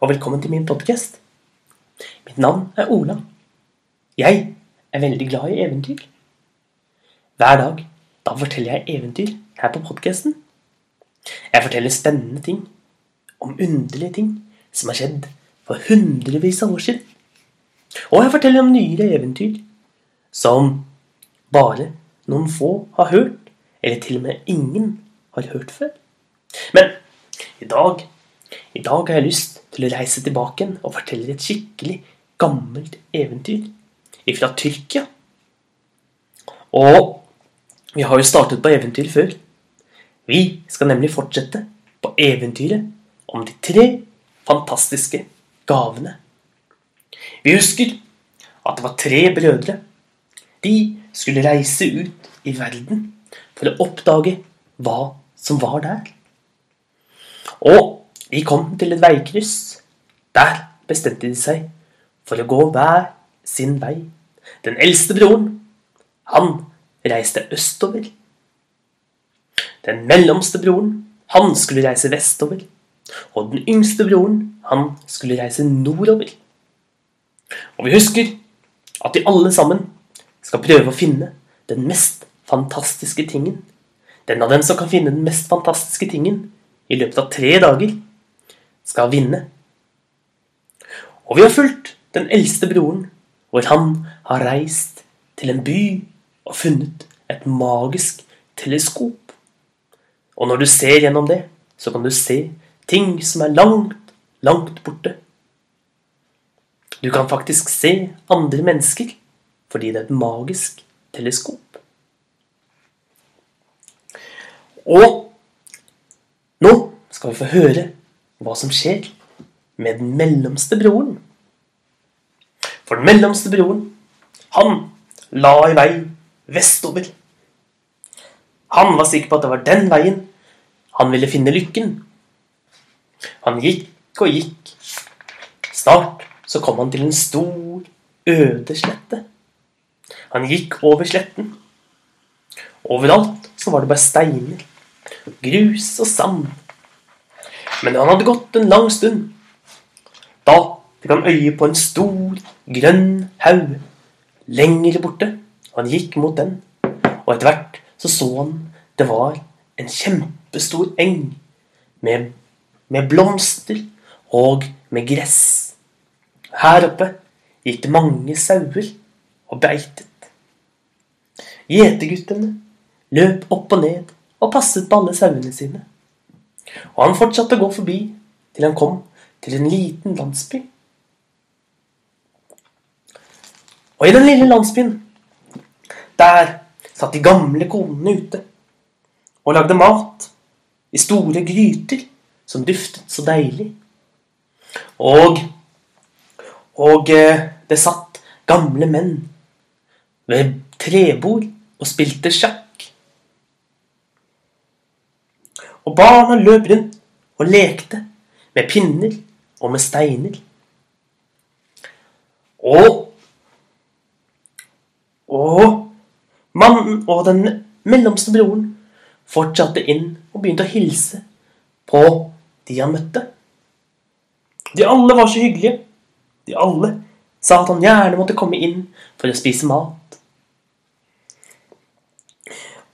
og velkommen til min podkast. Mitt navn er Ola. Jeg er veldig glad i eventyr. Hver dag da forteller jeg eventyr her på podkasten. Jeg forteller spennende ting om underlige ting som har skjedd for hundrevis av år siden. Og jeg forteller om nyere eventyr som bare noen få har hørt, eller til og med ingen har hørt før. Men i dag, i dag har jeg lyst til å reise tilbake og fortelle et skikkelig gammelt eventyr fra Tyrkia. Og vi har jo startet på eventyr før. Vi skal nemlig fortsette på eventyret om de tre fantastiske gavene. Vi husker at det var tre brødre. De skulle reise ut i verden for å oppdage hva som var der. Og de kom til et veikryss. Der bestemte de seg for å gå hver sin vei. Den eldste broren, han reiste østover. Den mellomste broren, han skulle reise vestover. Og den yngste broren, han skulle reise nordover. Og vi husker at de alle sammen skal prøve å finne den mest fantastiske tingen. Den av dem som kan finne den mest fantastiske tingen i løpet av tre dager, skal vinne. Og vi har fulgt den eldste broren, hvor han har reist til en by og funnet et magisk teleskop. Og når du ser gjennom det, så kan du se ting som er langt, langt borte. Du kan faktisk se andre mennesker fordi det er et magisk teleskop. Og nå skal vi få høre hva som skjer med den mellomste broren. For den mellomste broren, han la i vei vestover. Han var sikker på at det var den veien han ville finne lykken. Han gikk og gikk. Snart så kom han til en stor, øde slette. Han gikk over sletten. Overalt så var det bare steiner, grus og sand. Men han hadde gått en lang stund. Da fikk han øye på en stor, grønn haug lenger borte. Han gikk mot den, og etter hvert så så han det var en kjempestor eng med, med blomster og med gress. Her oppe gikk det mange sauer og beitet. Gjeterguttene løp opp og ned og passet på alle sauene sine. Og han fortsatte å gå forbi til han kom til en liten landsby. Og i den lille landsbyen, der satt de gamle konene ute og lagde mat i store gryter som duftet så deilig. Og Og eh, det satt gamle menn ved trebord og spilte sjakk. Og barna løp rundt og lekte med pinner og med steiner. Og Og mannen og den mellomste broren fortsatte inn og begynte å hilse på de han møtte. De alle var så hyggelige. De alle sa at han gjerne måtte komme inn for å spise mat.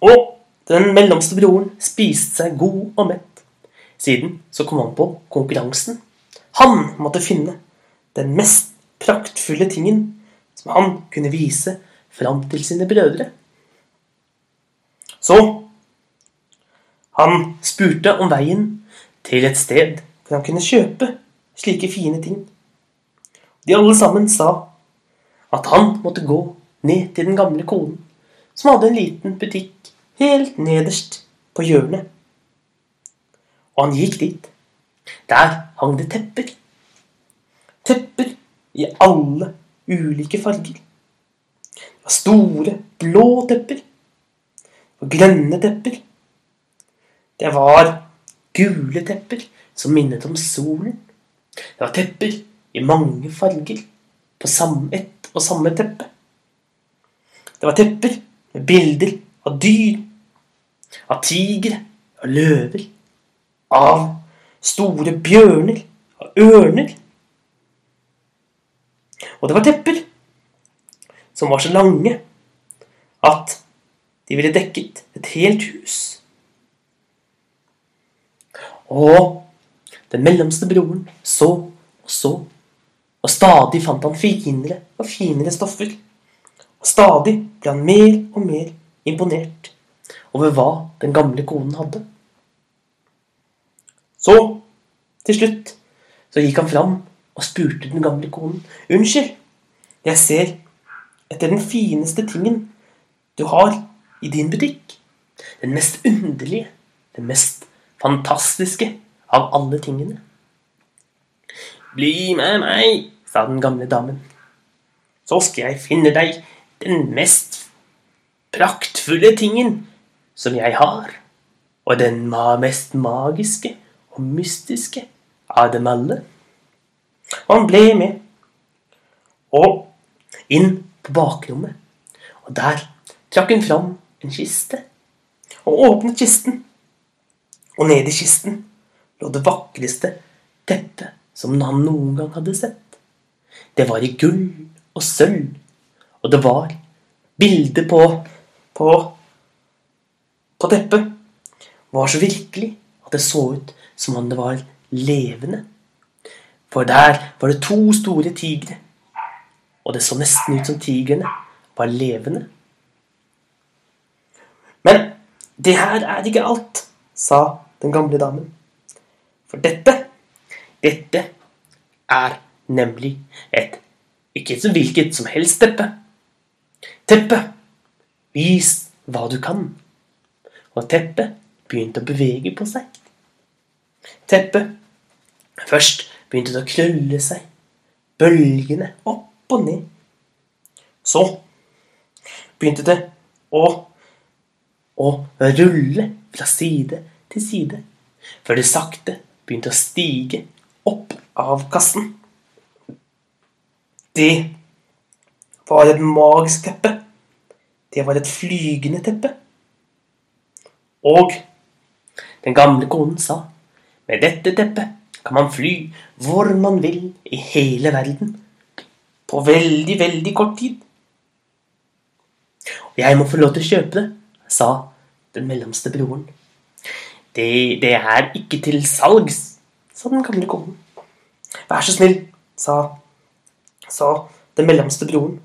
Og den mellomste broren spiste seg god og mett. Siden så kom han på konkurransen. Han måtte finne den mest praktfulle tingen som han kunne vise fram til sine brødre. Så han spurte om veien til et sted hvor han kunne kjøpe slike fine ting. De alle sammen sa at han måtte gå ned til den gamle konen, som hadde en liten butikk helt nederst på hjørnet. Og han gikk dit. Der hang det tepper. Tepper i alle ulike farger. Det var store, blå tepper. Og grønne tepper. Det var gule tepper som minnet om solen. Det var tepper i mange farger på ett og samme teppe. Det var tepper med bilder av dyr av tigre, av løver, av store bjørner, av ørner. Og det var tepper som var så lange at de ville dekket et helt hus. Og den mellomste broren så og så, og stadig fant han finere og finere stoffer. Og stadig ble han mer og mer imponert over hva den gamle konen hadde. Så, til slutt, så gikk han fram og spurte den gamle konen. Unnskyld, jeg ser etter den fineste tingen du har i din butikk. Den mest underlige, den mest fantastiske av alle tingene. Bli med meg, sa den gamle damen. Så skal jeg finne deg den mest praktfulle tingen som jeg har, og den mest magiske og mystiske av dem alle. Og han ble med, og inn på bakrommet, og der trakk hun fram en kiste, og åpnet kisten, og nede i kisten lå det vakreste teppet som han noen gang hadde sett. Det var i gull og sølv, og det var bilde på på på teppet var så virkelig at det så ut som om det var levende. For der var det to store tigre, og det så nesten ut som tigrene var levende. Men det her er ikke alt, sa den gamle damen. For dette, dette er nemlig et ikke så hvilket som helst teppe. Teppe, vis hva du kan. Og teppet begynte å bevege på seg. Teppet Først begynte det å krølle seg, bølgene opp og ned. Så begynte det å, å rulle fra side til side, før det sakte begynte å stige opp av kassen. Det var et magisk teppe. Det var et flygende teppe. Og den gamle konen sa med dette teppet kan man fly hvor man vil i hele verden. På veldig, veldig kort tid. Og jeg må få lov til å kjøpe det, sa den mellomste broren. Det, det er ikke til salgs, sa den gamle konen. Vær så snill, sa, sa den mellomste broren.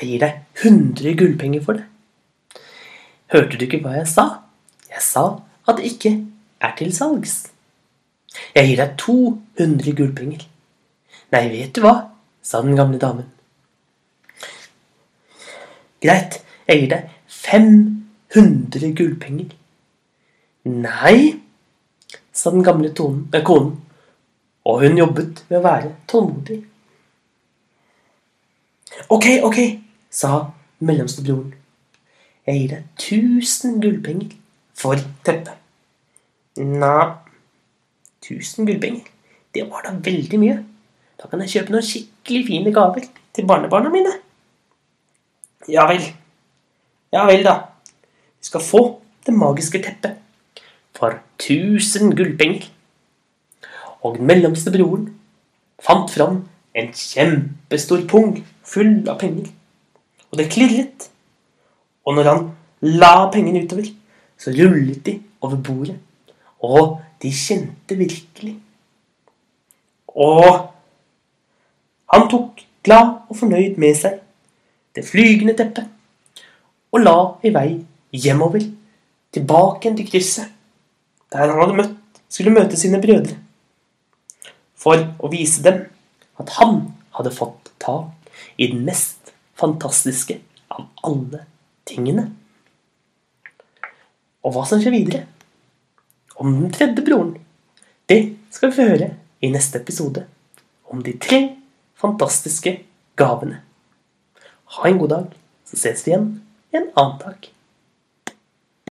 Jeg gir deg 100 gullpenger for det. Hørte du ikke hva jeg sa? Sa at det ikke er til salgs. Jeg gir deg 200 gullpenger. Nei, vet du hva? sa den gamle damen. Greit, jeg gir deg 500 gullpenger. Nei, sa den gamle tonen, eh, konen, og hun jobbet med å være tålmodig. Ok, ok, sa mellomstebroren. Jeg gir deg 1000 gullpenger for teppet. Nei, 1000 gullpenger, det var da veldig mye. Da kan jeg kjøpe noen skikkelig fine gaver til barnebarna mine. Ja vel. Ja vel, da. Du skal få det magiske teppet for 1000 gullpenger. Og den mellomste broren fant fram en kjempestor pung full av penger. Og det klirret. Og når han la pengene utover, så rullet de over bordet. Og de kjente virkelig. Og han tok glad og fornøyd med seg det flygende teppet og la i vei hjemover, tilbake til krysset, der han hadde møtt, skulle møte sine brødre, for å vise dem at han hadde fått tak i den mest fantastiske av alle tingene. Og hva som skjer videre, om den tredje broren, det skal vi få høre i neste episode om de tre fantastiske gavene. Ha en god dag, så ses vi igjen en annen dag.